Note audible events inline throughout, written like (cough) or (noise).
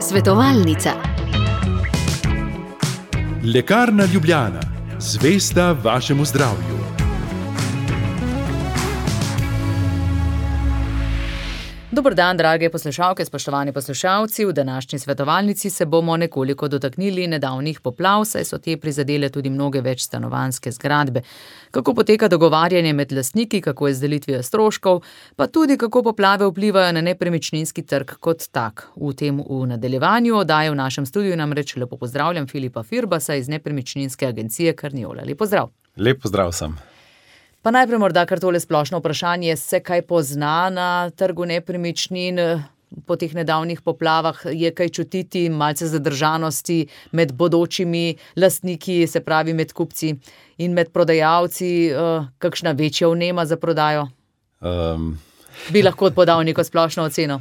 Svetovalnica. Lekarna Ljubljana, zvesta vašemu zdravju. Dobro dan, drage poslušalke, spoštovani poslušalci. V današnji svetovalnici se bomo nekoliko dotaknili nedavnih poplav, saj so te prizadele tudi mnoge večstanovanske zgradbe. Kako poteka dogovarjanje med lastniki, kako je z delitvijo stroškov, pa tudi kako poplave vplivajo na nepremičninski trg kot tak. V tem v nadaljevanju oddaje v našem studiu namreč lepo pozdravljam Filipa Firbasa iz nepremičninske agencije Karniola. Lep pozdrav. Lep pozdrav sem. Pa najprej morda kar tole splošno vprašanje, se kaj pozna na trgu nepremičnin po teh nedavnih poplavah, je kaj čutiti malce zadržanosti med bodočimi lastniki, se pravi med kupci in med prodajalci, kakšna večja vnema za prodajo? Um, Bi lahko podal neko splošno oceno?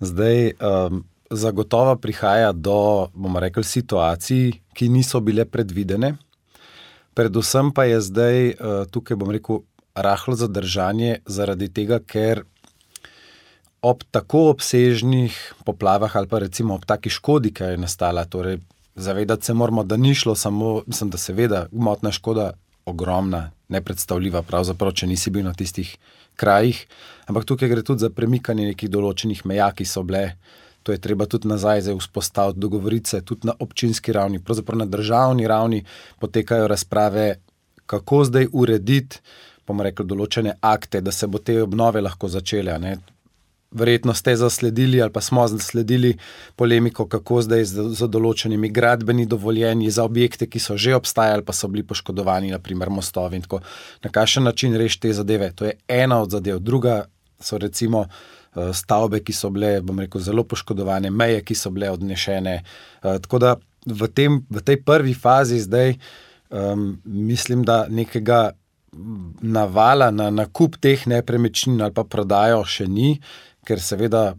zdaj, um, zagotovo prihaja do, bomo rekli, situacij, ki niso bile predvidene. Predvsem pa je zdaj uh, tukaj, bom rekel, rahlo zadržanje zaradi tega, ker ob tako obsežnih poplavah ali pa recimo ob taki škodi, ki je nastala, torej zavedati se moramo, da ni šlo samo, mislim, da seveda gmotna škoda ogromna, nepredstavljiva, pravzaprav, če nisi bil na tistih krajih, ampak tukaj gre tudi za premikanje nekih določenih meja, ki so bile. To je treba tudi nazaj vzpostaviti, dogovoriti se tudi na občinski ravni, pravzaprav na državni ravni potekajo razprave, kako zdaj urediti, bomo rekli, določene akte, da se bo te obnove lahko začele. Verjetno ste zasledili ali pa smo zasledili polemiko, kako zdaj z, z določenimi gradbenimi dovoljenji za objekte, ki so že obstajali, pa so bili poškodovani, naprimer mostovi in tako. Na kakšen način rešiti te zadeve? To je ena od zadev. Druga so recimo eh, stavbe, ki so bile, bom rekel, zelo poškodovane, meje, ki so bile odnešene. Eh, Tako da v, tem, v tej prvi fazi zdaj um, mislim, da nekega navala na nakup teh nepremičnin ali pa prodajo še ni, ker seveda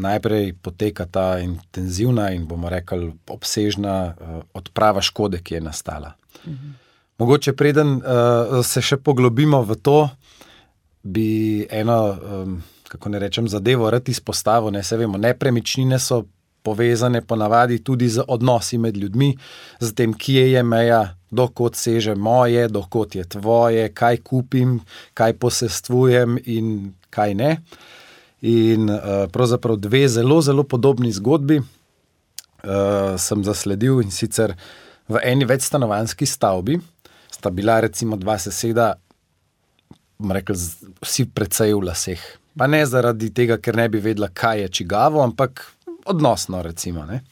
najprej poteka ta intenzivna in bomo rekli obsežna uh, odprava škode, ki je nastala. Mhm. Mogoče preden uh, se še poglobimo v to, bi eno, um, kako ne rečem, zadevo rad izpostavil. Ne, vemo, nepremičnine so povezane ponavadi tudi z odnosi med ljudmi, z tem, kje je meja, dokot seže moje, dokot je tvoje, kaj kupim, kaj posestvujem in kaj ne. In uh, pravzaprav dve zelo, zelo podobni zgodbi uh, sem zasledil in sicer v eni večstanovanski stavbi sta bila recimo dva seseda, z- vsi precej v laseh. Pa ne zaradi tega, ker ne bi vedela, kaj je čigavo, ampak odnosno, recimo. Ne?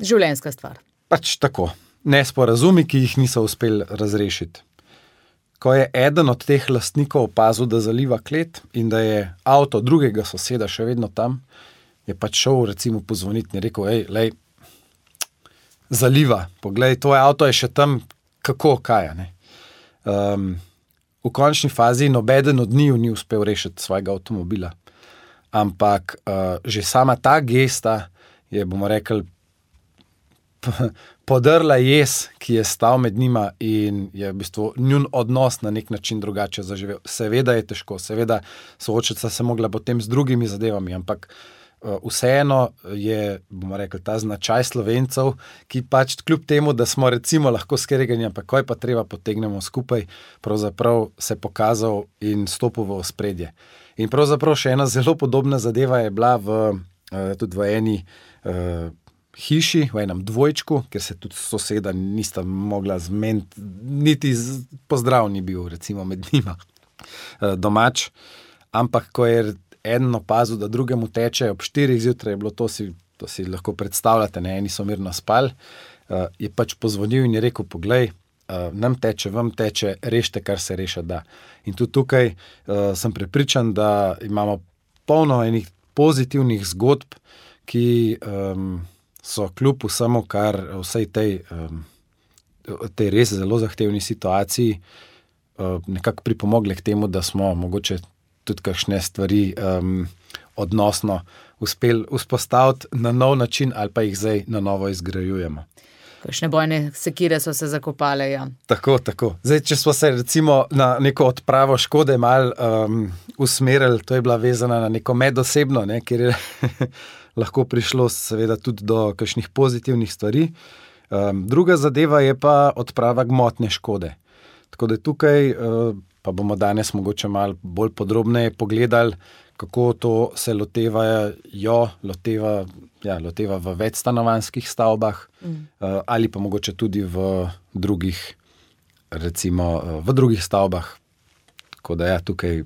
Življenjska stvar. Pač tako, nesporazumi, ki jih niso uspeli razrešiti. Ko je eden od teh lastnikov opazil, da zaliva klet in da je avto drugega soseda še vedno tam, je pač šel, recimo, pozvoniti in rekel: hej, lej, zaliva, poglej, tvoje avto je še tam, kako kaj. a ne." Um, v končni fazi nobeden od njiju ni uspel rešiti svojega avtomobila. Ampak uh, že sama ta gesta je, bomo rekli, podrla jez, ki je stal med njima in je v bistvu njun odnos na nek način drugače zaživel. Seveda je težko, seveda soočati se mogla potem z drugimi zadevami, ampak uh, vseeno je, bomo rekli, ta značaj slovencev, ki pač kljub temu, da smo recimo lahko skregani, ampak ko je pa treba potegnemo skupaj, pravzaprav se pokazal in stopil v ospredje. In pravzaprav še ena zelo podobna zadeva je bila v, uh, tudi v eni uh, hiši, v enem dvojčku, kjer se tudi soseda nista mogla zmeniti, niti pozdrav ni bil, recimo, med njima uh, domač. Ampak ko je eden opazil, da drugemu teče ob 4 zjutraj, je bilo to si, to si lahko predstavljate, ne eni so mirno spali, uh, je pač pozvonil in je rekel: Poglej, uh, nam teče, vam teče, rešite, kar se reša da. In tudi tukaj uh, sem prepričan, da imamo polno enih pozitivnih zgodb, ki um, so kljub vsemu, kar vsej tej, um, tej res zelo zahtevni situaciji, nekako pripomogle k temu, da smo mogoče tudi kakšne stvari um, odnosno uspeli vzpostaviti na nov način, ali pa jih zdaj na novo izgrajujemo. Kakšne bojne sekire so se zakopale. Ja. Tako, tako. Zdaj, če smo se recimo na neko odpravo škode mal um, usmerili, to je bila vezana na neko medosebno, ne, kjer je (laughs) lahko prišlo seveda tudi do kakšnih pozitivnih stvari. Um, druga zadeva je pa odprava gmotne škode. Tako da tukaj, uh, pa bomo danes mogoče malo bolj podrobneje pogledali, kako to se lotevajo, loteva, ja, loteva v večstanovanskih stavbah, mm. uh, ali pa mogoče tudi v drugih, recimo uh, v drugih stavbah. Tako da ja, tukaj.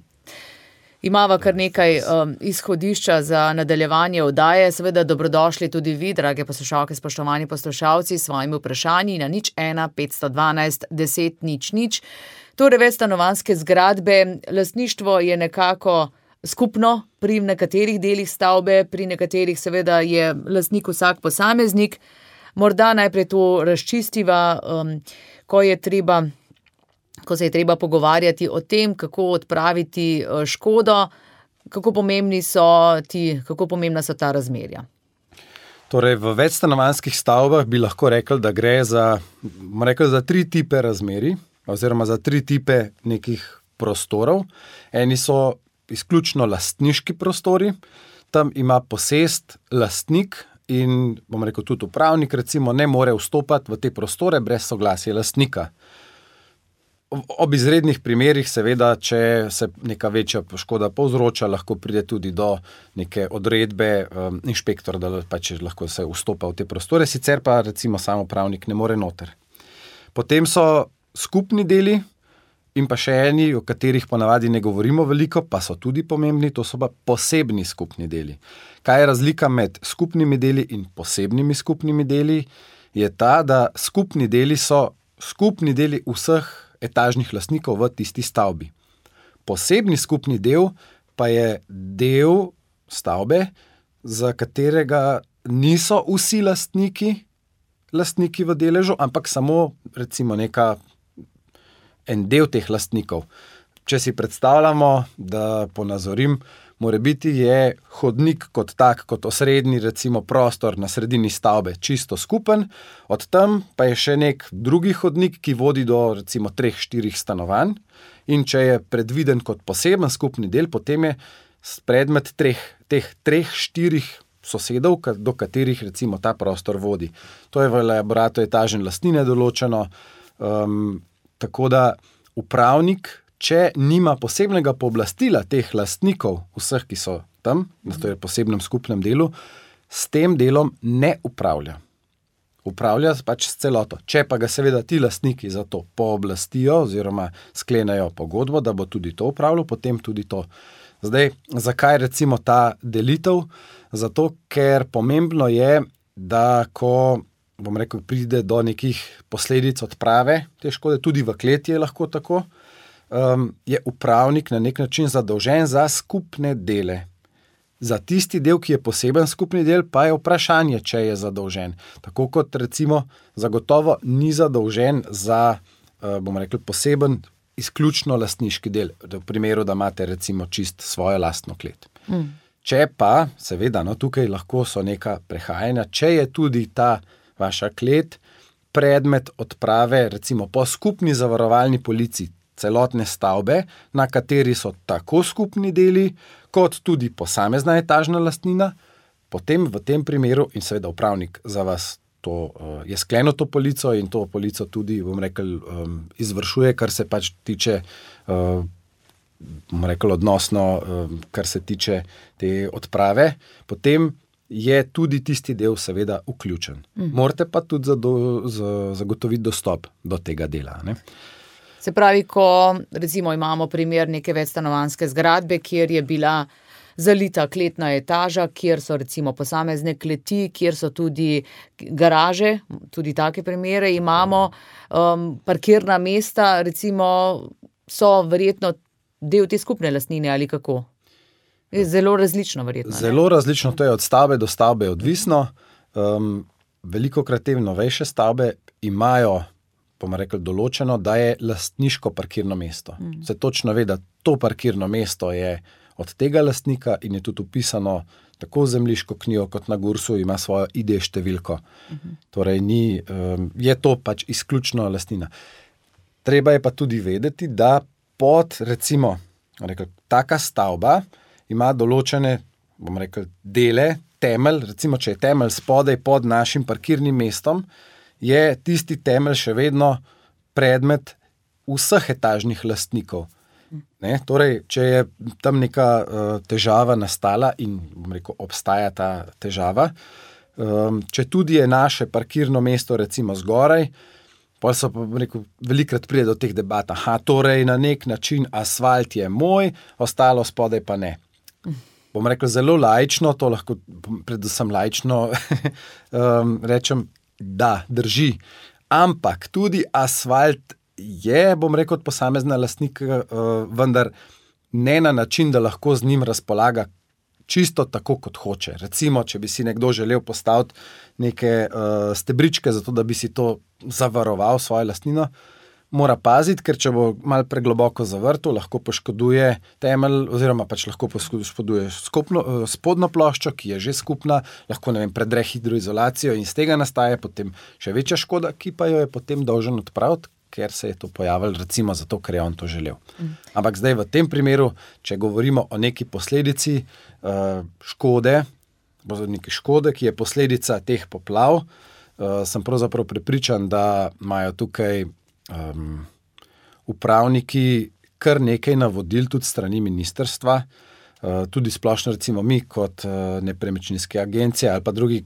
Imamo kar nekaj um, izhodišča za nadaljevanje oddaje. Seveda, dobrodošli tudi vi, drage poslušalke, spoštovani poslušalci, s svojimi vprašanji na nič 1, 512, 10, nič, nič. Torej, večstanovanske zgradbe, lastništvo je nekako skupno pri nekaterih delih stavbe, pri nekaterih seveda je lastnik vsak posameznik. Morda najprej to razčistiva, um, ko, treba, ko se je treba pogovarjati o tem, kako odpraviti uh, škodo, kako, so ti, kako pomembna so ta razmerja. Torej, v večstanovanskih stavbah bi lahko rekli, da gre za, rekel, za tri tipe razmeri, oziroma za tri tipe nekih prostorov. Eni so izključno lastniški prostori, tam ima posest lastnik in bom rekel tudi upravnik, recimo, ne more vstopati v te prostore brez soglasja lastnika. Ob izrednih primerih, seveda, če se neka večja škoda povzroča, lahko pride tudi do neke odredbe um, inšpektora, da pač lahko se vstopa v te prostore, sicer pa recimo samo pravnik ne more noter. Potem so skupni deli, in pa še eni, o katerih ponavadi ne govorimo veliko, pa so tudi pomembni, to so pa posebni skupni deli. Kaj je razlika med skupnimi deli in posebnimi skupnimi deli? Je ta, da skupni deli so skupni deli vseh etažnih lastnikov v tisti stavbi. Posebni skupni del pa je del stavbe, za katerega niso vsi lastniki, lastniki v deležu, ampak samo recimo neka en del teh lastnikov. Če si predstavljamo, da ponazorim, mora biti je hodnik kot tak, kot osrednji, recimo prostor na sredini stavbe, čisto skupen, od tam pa je še nek drugi hodnik, ki vodi do recimo treh, štirih stanovanj. In če je predviden kot poseben skupni del, potem je predmet treh, teh treh, štirih sosedov, do katerih recimo ta prostor vodi. To je v elaboratu etažne lastnine določeno. Um, Tako da upravnik, če nima posebnega pooblastila teh lastnikov, vseh, ki so tam, na tem posebnem skupnem delu, s tem delom ne upravlja. Upravlja pač s celoto. Če pa ga seveda ti lastniki za to pooblastijo, oziroma sklenajo pogodbo, da bo tudi to upravljal, potem tudi to. Zdaj, zakaj recimo ta delitev? Zato, ker pomembno je, da ko bom rekel, pride do nekih posledic odprave te škode, tudi v kleti je lahko tako, um, je upravnik na nek način zadolžen za skupne dele. Za tisti del, ki je poseben skupni del, pa je vprašanje, če je zadolžen. Tako kot recimo, zagotovo ni zadolžen za, uh, bomo rekli, poseben, izključno lastniški del, v primeru, da imate recimo čist svojo lastno klet. Mm. Če pa, seveda, no, tukaj lahko so neka prehajanja, če je tudi ta vaša klet, predmet odprave, recimo po skupni zavarovalni polici celotne stavbe, na kateri so tako skupni deli, kot tudi posamezna etažna lastnina, potem v tem primeru in seveda upravnik za vas. To, uh, je sklenil to polico in to polico tudi, bom rekel, izvršuje, kar se pač tiče, uh, bom rekel, odnosno, kar se tiče te odprave. Potem je tudi tisti del, seveda, vključen. Mm. Morate pa tudi zagotoviti dostop do tega dela. Ne? Se pravi, ko recimo, imamo primer neke večstanovanske zgradbe, kjer je bila zalita kletna etaža, kjer so recimo posamezne kleti, kjer so tudi garaže, tudi take primere imamo, um, parkirna mesta, recimo, so verjetno del te skupne lastnine ali kako. Je zelo različno, verjetno. Ne? Zelo različno, to je od stavbe do stavbe odvisno. Um, veliko krat te novejše stavbe imajo, bomo rekli, določeno, da je lastniško parkirno mesto. Mm. Se točno ve, da to parkirno mesto je od tega lastnika in je tudi upisano tako v zemljiško knjigo, kot na Gursu, ima svojo ID številko. Torej, ni, um, je to pač izključno lastnina. Treba je pa tudi vedeti, da pod, recimo, rekel, taka stavba ima določene, bomo rekel, dele, temelj. Recimo, če je temelj spodaj pod našim parkirnim mestom, je tisti temelj še vedno predmet vseh etažnih lastnikov. Ne? Torej, če je tam neka uh, težava nastala in rekel, obstaja ta težava, um, če tudi je naše parkirno mesto, recimo, zgoraj, pa so pa rekel, velikrat pride do teh debat. Aha, torej na nek način asfalt je moj, ostalo spodaj pa ne. Bom rekel zelo lajično, to lahko predvsem lajično (laughs) um, rečem, da drži. Ampak tudi asfalt je, bom rekel, posamezna lastnika, uh, vendar ne na način, da lahko z njim razpolaga čisto tako, kot hoče. Recimo, če bi si nekdo želel postaviti neke uh, stebričke, zato da bi si to zavaroval, svojo lastnino. Mora paziti, ker če bo malo pregloboko zavrtel, lahko poškoduje temelj, oziroma pač lahko poškoduje skupno, spodnjo ploščo, ki je že skupna, lahko vem, predre hidroizolacijo in iz tega nastaja potem še večja škoda, ki pa jo je potem dolžen odpraviti, ker se je to pojavilo, recimo zato, ker je on to želel. Mm. Ampak zdaj v tem primeru, če govorimo o neki posledici uh, škode, neki škode, ki je posledica teh poplav, uh, sem pravzaprav prepričan, da imajo tukaj um, upravniki kar nekaj navodil, tudi strani ministerstva. Uh, tudi splošno, recimo mi, kot uh, nepremičninske agencije ali pa drugi,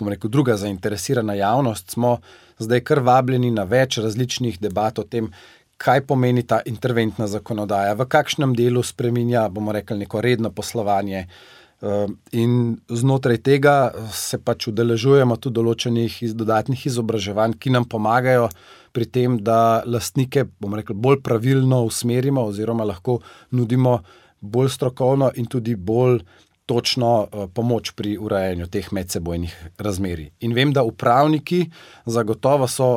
rekel, druga zainteresirana javnost, smo uh, zdaj kar vabljeni na več različnih debat o tem, kaj pomeni ta interventna zakonodaja, v kakšnem delu spremenja, bomo rekli, neko redno poslovanje. Ehm, in znotraj tega se pač udeležujemo tudi določenih dodatnih izobraževanj, ki nam pomagajo pri tem, da lastnike, rekli, bolj pravilno usmerimo, oziroma lahko nudimo bolj strokovno in tudi bolj točno uh, pomoč pri urejanju teh medsebojnih razmerij. In vem, da upravniki zagotovo so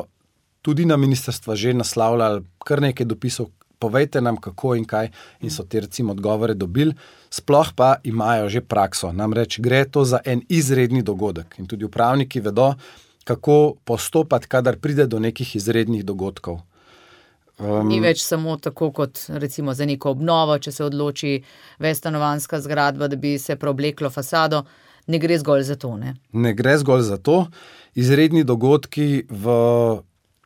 tudi na ministrstva že naslavljali kar nekaj dopisov. Povejte nam, kako in kaj, in so te recimo odgovore dobili, sploh pa imajo že prakso. Namreč gre to za en izredni dogodek. In tudi upravniki vedo, kako postopati, kadar pride do nekih izrednih dogodkov. Um, Ni več samo tako, kot recimo za neko obnovo, če se odloči vestanovanska zgradba, da bi se preobleklo fasado. Ne gre zgolj za to. Ne, ne gre zgolj za to. Izredni dogodki, v,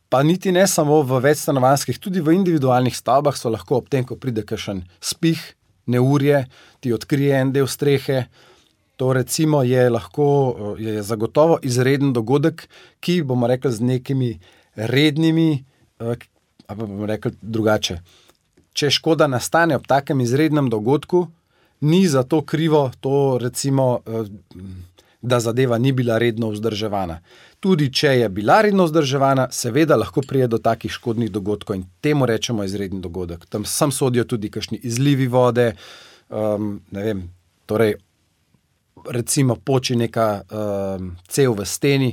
pa niti ne samo v večstanovanskih, tudi v individualnih stavbah, so lahko ob tem, ko pride kakšen spih, neurje, ti odkrije en del strehe. To recimo je lahko, je zagotovo izreden dogodek, ki bomo rekli z nekimi rednimi, eh, ali pa bomo rekli drugače. Če škoda nastane ob takem izrednem dogodku, ni za to krivo, to recimo, eh, da zadeva ni bila redno vzdrževana. Tudi če je bila redno vzdrževana, seveda lahko prije do takih škodnih dogodkov in temu rečemo izredni dogodek. Tam sem sodijo tudi kakšni izlivi vode, um, ne vem, torej recimo poči neka um, cev v steni,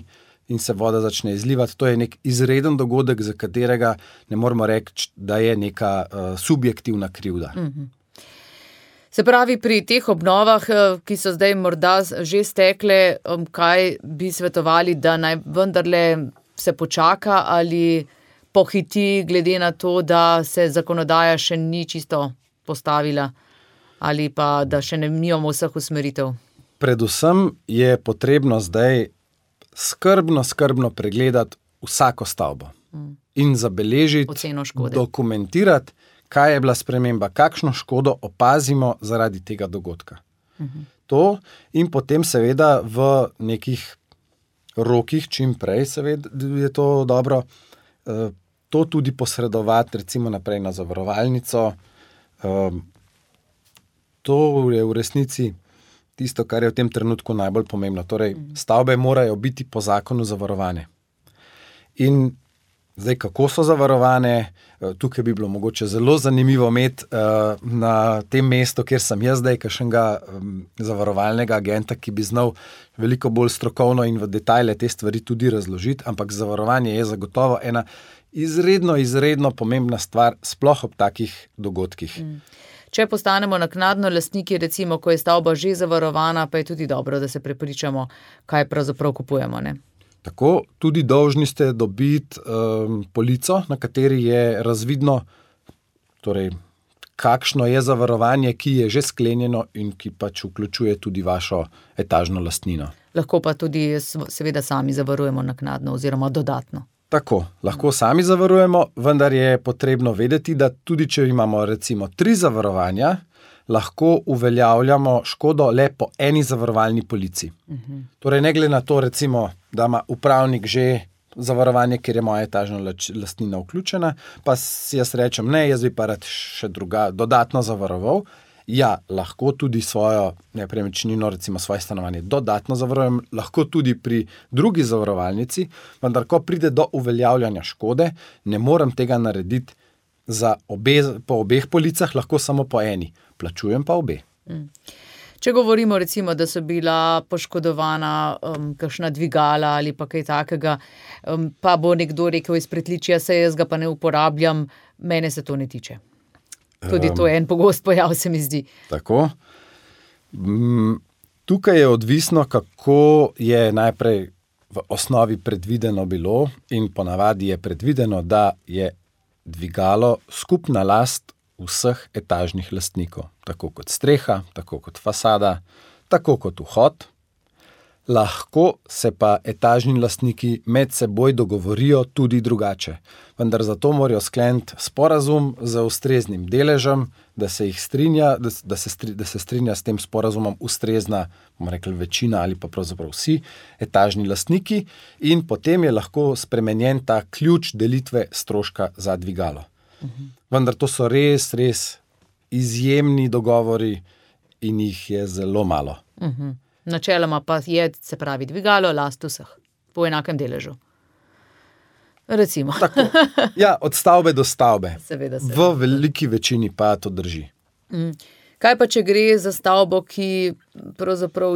in se voda začne izlivati. To je nek izreden dogodek, za katerega ne moremo reči, da je neka uh, subjektivna krivda. Mm -hmm. Se pravi, pri teh obnovah, eh, ki so zdaj morda že stekle, um, kaj bi svetovali, da naj vendarle se počaka ali pohiti, glede na to, da se zakonodaja še ni čisto postavila, ali pa da še ne imamo vseh usmeritev. Predvsem je potrebno zdaj skrbno, skrbno pregledati vsako stavbo mm. in zabeležiti, dokumentirati, kaj je bila sprememba, kakšno škodo opazimo zaradi tega dogodka. Mm -hmm. To in potem, seveda, v nekih rokih, čim prej, seveda, je to dobro. Eh, to tudi posredovati, recimo, naprej na zavarovalnico. Ehm, to je v resnici tisto, kar je v tem trenutku najbolj pomembno. Torej, stavbe morajo biti po zakonu zavarovane. In zdaj, kako so zavarovane, eh, tukaj bi bilo mogoče zelo zanimivo imeti uh, na tem mestu, kjer sem jaz zdaj, kakšnega um, zavarovalnega agenta, ki bi znal veliko bolj strokovno in v detajle te stvari tudi razložiti. Ampak zavarovanje je zagotovo ena izredno, izredno pomembna stvar, sploh ob takih dogodkih. Mm. Če postanemo naknadno lastniki, recimo, ko je stavba že zavarovana, pa je tudi dobro, da se prepričamo, kaj pravzaprav kupujemo. Ne? Tako tudi dolžni ste dobiti um, polico, na kateri je razvidno, torej, kakšno je zavarovanje, ki je že sklenjeno in ki pač vključuje tudi vašo etažno lastnino. Lahko pa tudi, seveda, sami zavarujemo naknadno oziroma dodatno. Tako, lahko sami zavarujemo, vendar je potrebno vedeti, da tudi če imamo recimo tri zavarovanja, lahko uveljavljamo škodo le po eni zavarovalni polici. Uh -huh. Torej, ne glede na to, recimo, da ima upravnik že zavarovanje, ker je moja etažna lastnina vključena, pa si jaz rečem, ne, jaz bi pa rad še druga, dodatno zavaroval. Ja, lahko tudi svojo nepremičnino, recimo svoje stanovanje, dodatno zavarujem, lahko tudi pri drugi zavarovalnici, vendar, ko pride do uveljavljanja škode, ne morem tega narediti obe, po obeh policah, lahko samo po eni, plačujem pa obe. Mm. Če govorimo, recimo, da so bila poškodovana um, kakšna dvigala ali pa kaj takega, um, pa bo nekdo rekel iz pretličja, se jaz ga pa ne uporabljam, mene se to ne tiče. Tudi um, to je en pogost pojav, se mi zdi. Tako. Mm, tukaj je odvisno, kako je najprej v osnovi predvideno bilo, in ponavadi je predvideno, da je dvigalo skupna last vseh etažnih lastnikov, tako kot streha, tako kot fasada, tako kot vhod. Lahko se pa etažni lastniki med seboj dogovorijo tudi drugače, vendar zato morajo skleniti sporazum z ustreznim deležem, da se strinja, da, da, se, stri, da se strinja s tem sporazumom ustrezna, bomo rekli, večina ali pa pravzaprav vsi etažni lastniki, in potem je lahko spremenjen ta ključ delitve stroška za dvigalo. Vendar to so res, res izjemni dogovori in jih je zelo malo. -huh. Načeloma pa je, se pravi, dvigalo last vseh po enakem deležu. Ja, od stavbe do stavbe. Seveda, seveda. V veliki večini pa to drži. Mm. Kaj pa, če gre za stavbo, ki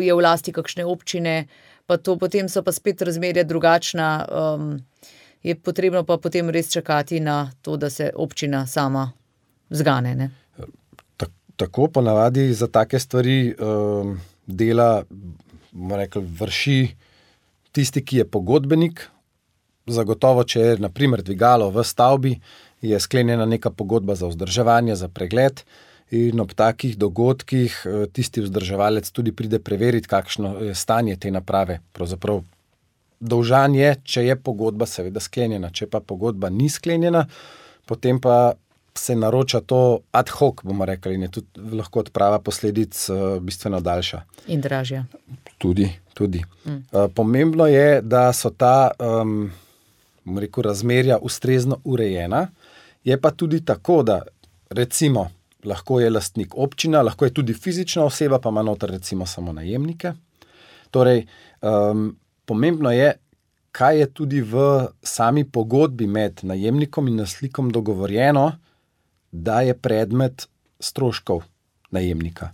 je v lasti kakšne občine, pa to potem so pa spet razmerja drugačna. Um, je potrebno pa potem res čakati na to, da se občina sama zgane. Tako ponavadi za take stvari um, dela, rekel, vrši tisti, ki je pogodbenik. Zagotovo, če je naprimer dvigalo v stavbi, je sklenjena neka pogodba za vzdrževanje, za pregled. In ob takih dogodkih uh, tisti vzdrževalec tudi pride preveriti, kakšno je stanje te naprave. Pravzaprav dolžan je, če je pogodba, seveda, sklenjena. Če pa pogodba ni sklenjena, potem pa se naroča to ad hoc, bomo rekli, in je tudi lahko odprava posledic uh, bistveno daljša. In dražja. Tudi. tudi. Mm. Pomembno je, da so ta um, rekel, razmerja ustrezno urejena. Je pa tudi tako, da recimo. Lahko je lastnik občina, lahko je tudi fizična oseba, pa ima noter recimo samo najemnike. Torej, um, pomembno je, kaj je tudi v sami pogodbi med najemnikom in naslikom dogovorjeno, da je predmet stroškov najemnika.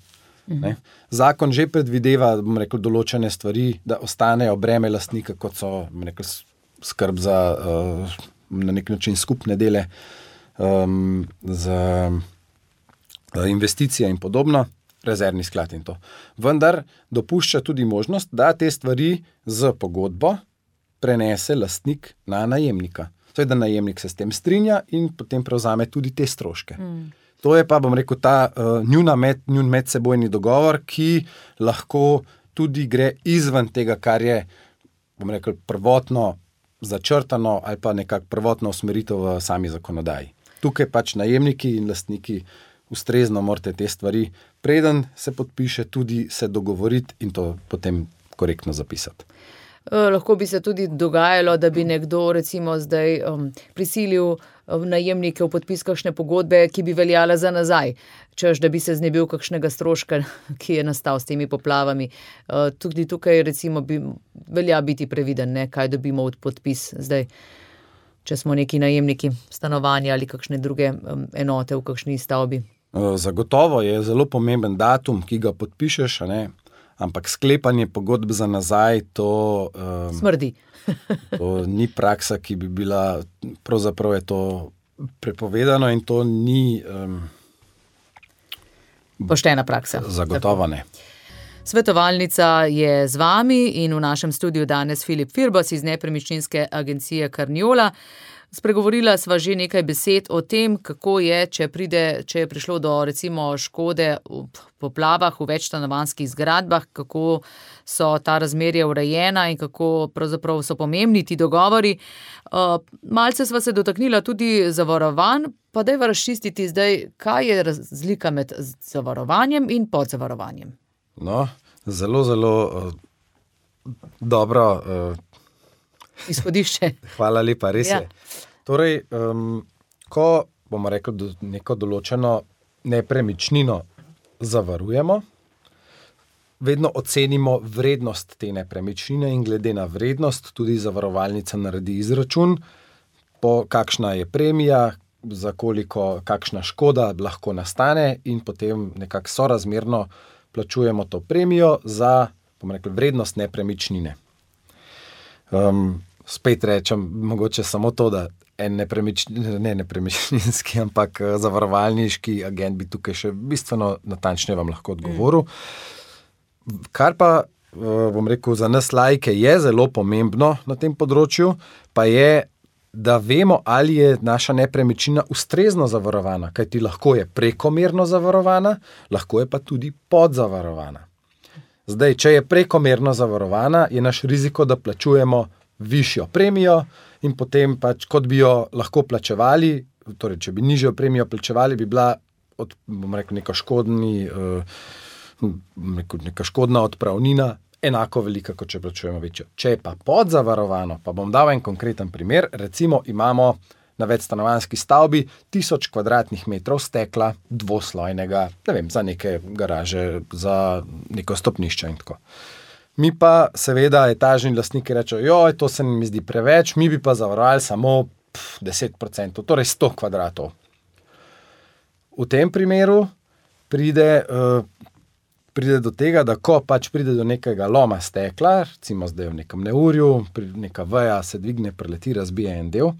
Mhm. Zakon že predvideva, rekli, določene stvari, da ostanejo breme lastnika, kot so rekel, skrb za uh, na nek način skupne dele, um, za uh, investicije in podobno rezervni sklad in to. Vendar dopušča tudi možnost, da te stvari z pogodbo prenese lastnik na najemnika. Torej, da najemnik se s tem strinja in potem prevzame tudi te stroške. Mm. To je pa, bom rekel, ta uh, njuna med, njun medsebojni dogovor, ki lahko tudi gre izven tega, kar je, bom rekel, prvotno začrtano ali pa nekako prvotno usmeritev v sami zakonodaji. Tukaj pač najemniki in lastniki ustrezno morate te stvari, preden se podpiše, tudi se dogovoriti in to potem korektno zapisati. Eh, lahko bi se tudi dogajalo, da bi nekdo recimo zdaj um, prisilil najemnike v podpis kakšne pogodbe, ki bi veljala za nazaj, čež da bi se znebil kakšnega stroška, (laughs) ki je nastal s temi poplavami. Uh, tudi tukaj recimo bi velja biti previden, ne, kaj dobimo od podpis zdaj če smo neki najemniki stanovanja ali kakšne druge enote v kakšni stavbi. Eh, zagotovo je zelo pomemben datum, ki ga podpišeš, ampak sklepanje pogodb za nazaj to. Um, Smrdi. (laughs) to ni praksa, ki bi bila, pravzaprav je to prepovedano in to ni. Um, poštena praksa. Zagotovo ne. Svetovalnica je z vami in v našem studiu danes Filip Firbos iz nepremičninske agencije Karniola. Spregovorila sva že nekaj besed o tem, kako je, če, pride, če je prišlo do recimo škode v poplavah v večstanovanskih zgradbah, kako so ta razmerja urejena in kako so pomembni ti dogovori. Uh, malce sva se dotaknila tudi zavarovanj, pa da je razčistiti zdaj, kaj je razlika med zavarovanjem in podzavarovanjem. No, zelo, zelo uh, dobro. Uh, Izhodišče. Hvala lepa, res ja. je. Torej, um, ko bomo rekli, da neko določeno nepremičnino zavarujemo, vedno ocenimo vrednost te nepremičnine in glede na vrednost tudi zavarovalnica naredi izračun, po kakšna je premija, za koliko, kakšna škoda lahko nastane, in potem nekako sorazmerno plačujemo to premijo za rekli, vrednost nepremičnine. Um, spet rečem, mogoče samo to, da en nepremič, ne nepremičninski, (laughs) ampak eh, zavarovalniški agent bi tukaj še bistveno natančneje vam lahko odgovoril. Kar pa, eh, bom rekel, za nas lajke je zelo pomembno na tem področju, pa je, da vemo, ali je naša nepremičnina ustrezno zavarovana, kajti lahko je prekomerno zavarovana, lahko je pa tudi podzavarovana. Zdaj, če je prekomerno zavarovana, je naš riziko, da plačujemo višjo premijo, in potem, pač, kot bi jo lahko plačevali, torej, če bi nižjo premijo plačevali, bi bila od, rekel, neka, škodni, uh, neka škodna odpravnina. Enako velika, kot če plačujemo večjo. Če je pa podzavarovano, pa bom dal en konkreten primer. Recimo, imamo na večstanovanski stavbi 1000 km2 stekla, dvoslojnega, ne vem, za neke garaže, za neko stopnišče in tako naprej. Mi pa, seveda, etažni lastniki rečejo, da to se mi zdi preveč, mi bi pa zavarovali samo pf, 10%, torej 100 kvadratov. V tem primeru pride, uh, pride do tega, da ko pač pride do nekega loma stekla, recimo zdaj v nekem neurju, neka veja se dvigne, preleti, razbije en del.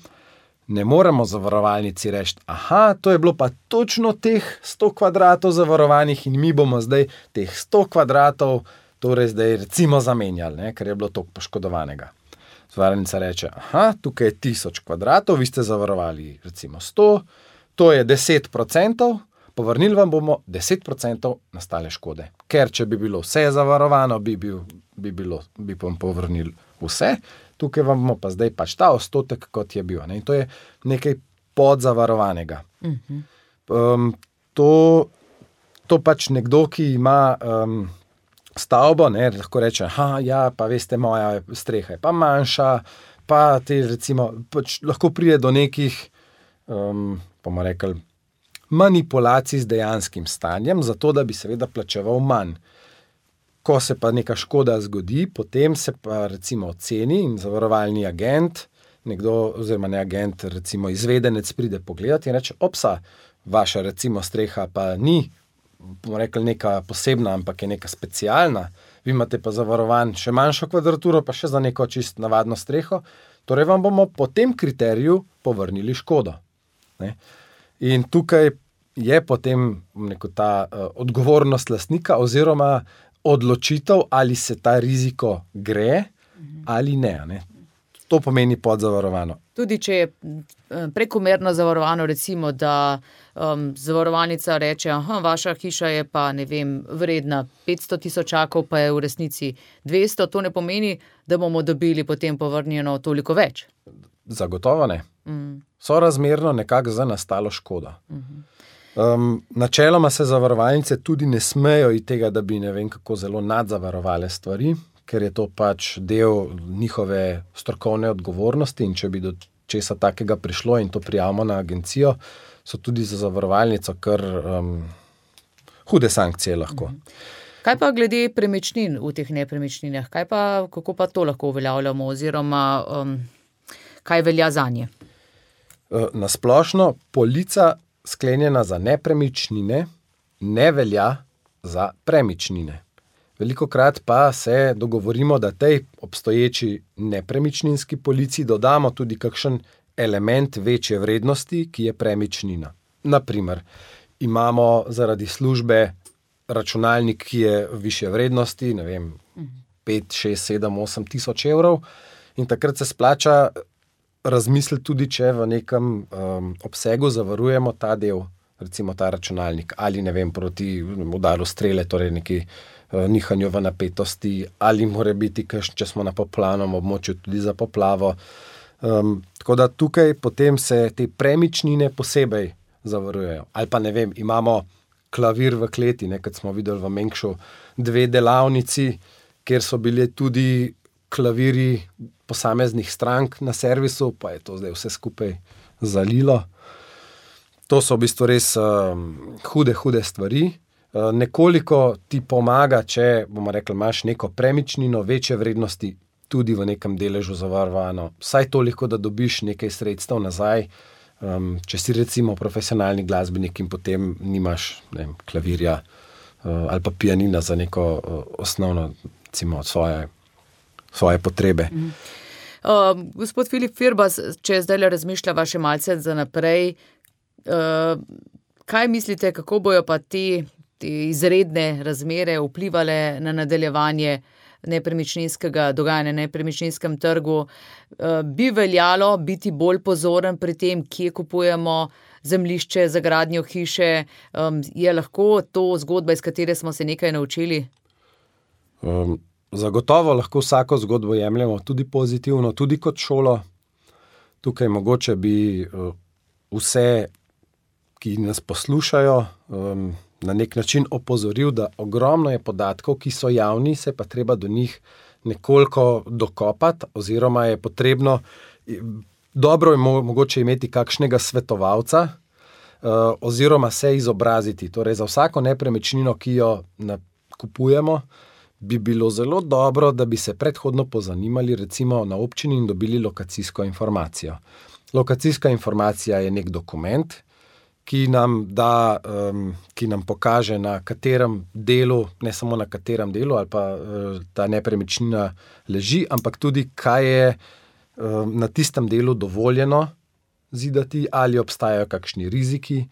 Ne moremo zavarovalnici reči, da je bilo pa točno teh 100 kvadratov zavarovanih in mi bomo zdaj teh 100 kvadratov torej zdaj recimo zamenjali, ne, ker je bilo toliko poškodovanega. Zavarovalnica reče: Aha, tukaj je 1000 kvadratov, vi ste zavarovali recimo 100, to je 10%, povrnili vam bomo 10% nastale škode. Ker če bi bilo vse zavarovano, bi, bil, bi, bilo, bi vam povrnili vse, tukaj vam bomo pa zdaj pač ta odstotek, kot je bil. Ne. In to je nekaj podzavarovanega. Uh -huh. um, to, to pač nekdo, ki ima. Um, stavbo, ne, lahko reče, da ja, pa veste, moja streha je pa manjša, pa te recimo, pač lahko pride do nekih, um, bomo rekli, manipulacij z dejanskim stanjem, zato da bi seveda plačeval manj. Ko se pa neka škoda zgodi, potem se pa recimo oceni in zavarovalni agent, nekdo, oziroma ne agent, recimo izvedenec, pride pogledati in reče: Opsa, vaša recimo streha pa ni bomo rekli, neka posebna, ampak je neka specialna, vi imate pa zavarovan še manjšo kvadraturo, pa še za neko čist navadno streho, torej vam bomo po tem kriteriju povrnili škodo. Ne? In tukaj je potem neko, ta uh, odgovornost lastnika, oziroma odločitev, ali se ta riziko gre ali ne. ne? To pomeni podzavarovano. Tudi če je eh, prekomerno zavarovano, recimo, da um, zavarovalnica reče, da vaša hiša je pa vem, vredna 500 tisočakov, pa je v resnici 200, to ne pomeni, da bomo dobili potem povrnjeno toliko več. Zagotovo ne. Mm. So razmerno nekako za nastalo škodo. Mm -hmm. um, načeloma se zavarovalnice tudi ne smejo iz tega, da bi ne vem kako zelo nadzavarovale stvari ker je to pač del njihove strokovne odgovornosti. Če bi do česa takega prišlo in to prijavimo na agencijo, so tudi za zavarovalnico kar um, hude sankcije lahko. Kaj pa glede premičnin v teh nepremičninah, pa, kako pa to lahko uveljavljamo, oziroma um, kaj velja za nje? Uh, na splošno, polica sklenjena za nepremičnine ne velja za premičnine. Veliko krat pa se dogovorimo, da tej obstoječi nepremičninski policiji dodamo tudi kakšen element večje vrednosti, ki je premičnina. Naprimer, imamo zaradi službe računalnik, ki je više vrednosti, ne vem, 5, 6, 7, 8 tisoč evrov. In takrat se splača razmisliti tudi, če v nekem um, obsegu zavarujemo ta del, recimo ta računalnik, ali ne vem, proti udaru strele, torej neki nihanju v napetosti, ali mora biti, kaš, če smo na poplavnem območju, tudi za poplavo. Um, tako da tukaj potem se te premičnine posebej zavarujejo. Ali pa ne vem, imamo klavir v kleti, kot smo videli v Menkšu, dve delavnici, kjer so bile tudi klaviri posameznih strank na servisu, pa je to zdaj vse skupaj zalilo. To so v bistvu res um, hude, hude stvari. Uh, nekoliko ti pomaga, če bomo rekli, imaš neko premičnino večje vrednosti, tudi v nekem deležu zavarovano, vsaj toliko, da dobiš nekaj sredstev nazaj. Um, če si recimo profesionalni glasbenik in potem nimaš vem, klavirja uh, ali pa pijanina za neko uh, osnovno, recimo, svoje svoje potrebe. Mm. Uh, gospod Filip Firbas, če zdaj le razmišljava še malce za naprej, uh, kaj mislite, kako bojo pa te izredne razmere vplivali na nadaljevanje nepremičninskega dogajanja na nepremičninskem trgu? Uh, bi veljalo biti bolj pozoren pri tem, kje kupujemo zemljišče za gradnjo hiše? Um, je lahko to zgodba, iz katere smo se nekaj naučili? Um. Zagotovo lahko vsako zgodbo jemljemo tudi pozitivno, tudi kot šolo. Tukaj mogoče bi uh, vse, ki nas poslušajo, um, na nek način opozoril, da ogromno je podatkov, ki so javni, se pa treba do njih nekoliko dokopati, oziroma je potrebno, dobro je mogoče imeti kakšnega svetovalca, uh, oziroma se izobraziti. Torej, za vsako nepremičnino, ki jo kupujemo, bi bilo zelo dobro, da bi se predhodno pozanimali, recimo na občini, in dobili lokacijsko informacijo. Lokacijska informacija je nek dokument, ki nam, da, um, ki nam pokaže, na katerem delu, ne samo na katerem delu, ali pa uh, ta nepremičnina leži, ampak tudi, kaj je um, na tistem delu dovoljeno zidati, ali obstajajo kakšni riziki.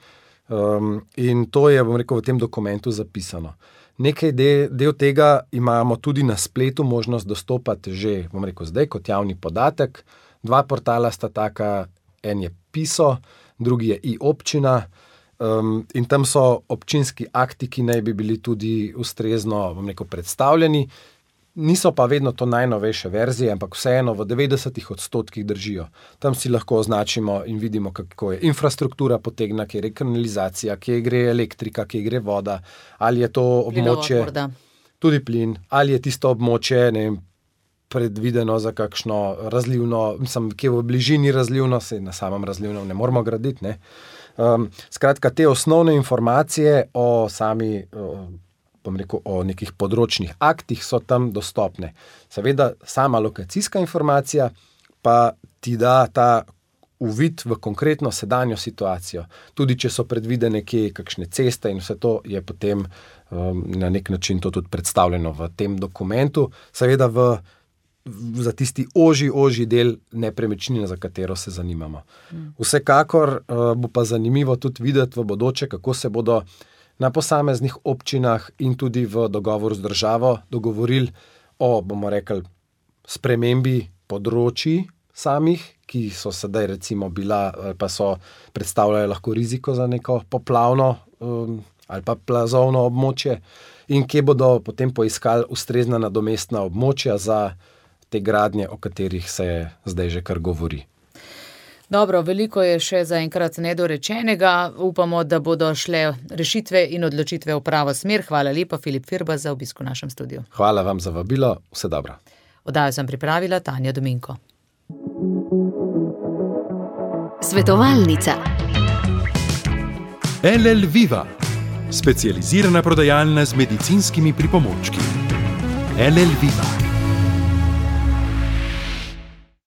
Um, in to je, bom rekel, v tem dokumentu zapisano. Nekaj de, del tega imamo tudi na spletu, možnost dostopati že, bom rekel, zdaj kot javni podatek. Dva portala sta taka, en je PISO, drugi je i-občina. Um, in tam so občinski akti, ki naj bi bili tudi ustrezno rekel, predstavljeni niso pa vedno to najnovejše verzije, ampak vseeno v 90 odstotkih držijo. Tam si lahko označimo in vidimo, kako je infrastruktura potegna, kje je kanalizacija, kje gre elektrika, kje gre voda, ali je to območje. Tudi plin, ali je tisto območje vem, predvideno za kakšno razlivno, mislim, ki je v bližini razlivno, se na samem razlivnem ne moramo graditi. Ne. Um, skratka, te osnovne informacije o sami. Uh, rekel, o nekih področnih aktih, so tam dostopne. Seveda, sama lokacijska informacija pa ti da ta uvid v konkretno sedanjo situacijo. Tudi če so predvidene kje kakšne ceste in vse to je potem um, na nek način tudi predstavljeno v tem dokumentu, seveda v. Za tisti oži, oži del nepremičnine, za katero se zanimamo. Vsekakor uh, bo pa zanimivo tudi videti v bodoče, kako se bodo uh, na posameznih občinah in tudi v dogovoru z državo dogovorili o, bomo rekli, spremembi področji samih, ki so sedaj recimo bila ali pa so predstavljali lahko riziko za neko poplavno um, ali pa plazovno območje in kje bodo potem poiskali ustrezna nadomestna območja za te gradnje, o katerih se zdaj že kar govori. Dobro, veliko je še zaenkrat nedorečenega. Upamo, da bodo šle rešitve in odločitve v pravo smer. Hvala lepa, Filip Firba, za obisko v našem studiu. Hvala vam za vabilo, vse dobro. Oddajo sem pripravila Tanja Dominko. Svetovalnica. LL Viva, specializirana prodajalna z medicinskimi pripomočki. LL Viva.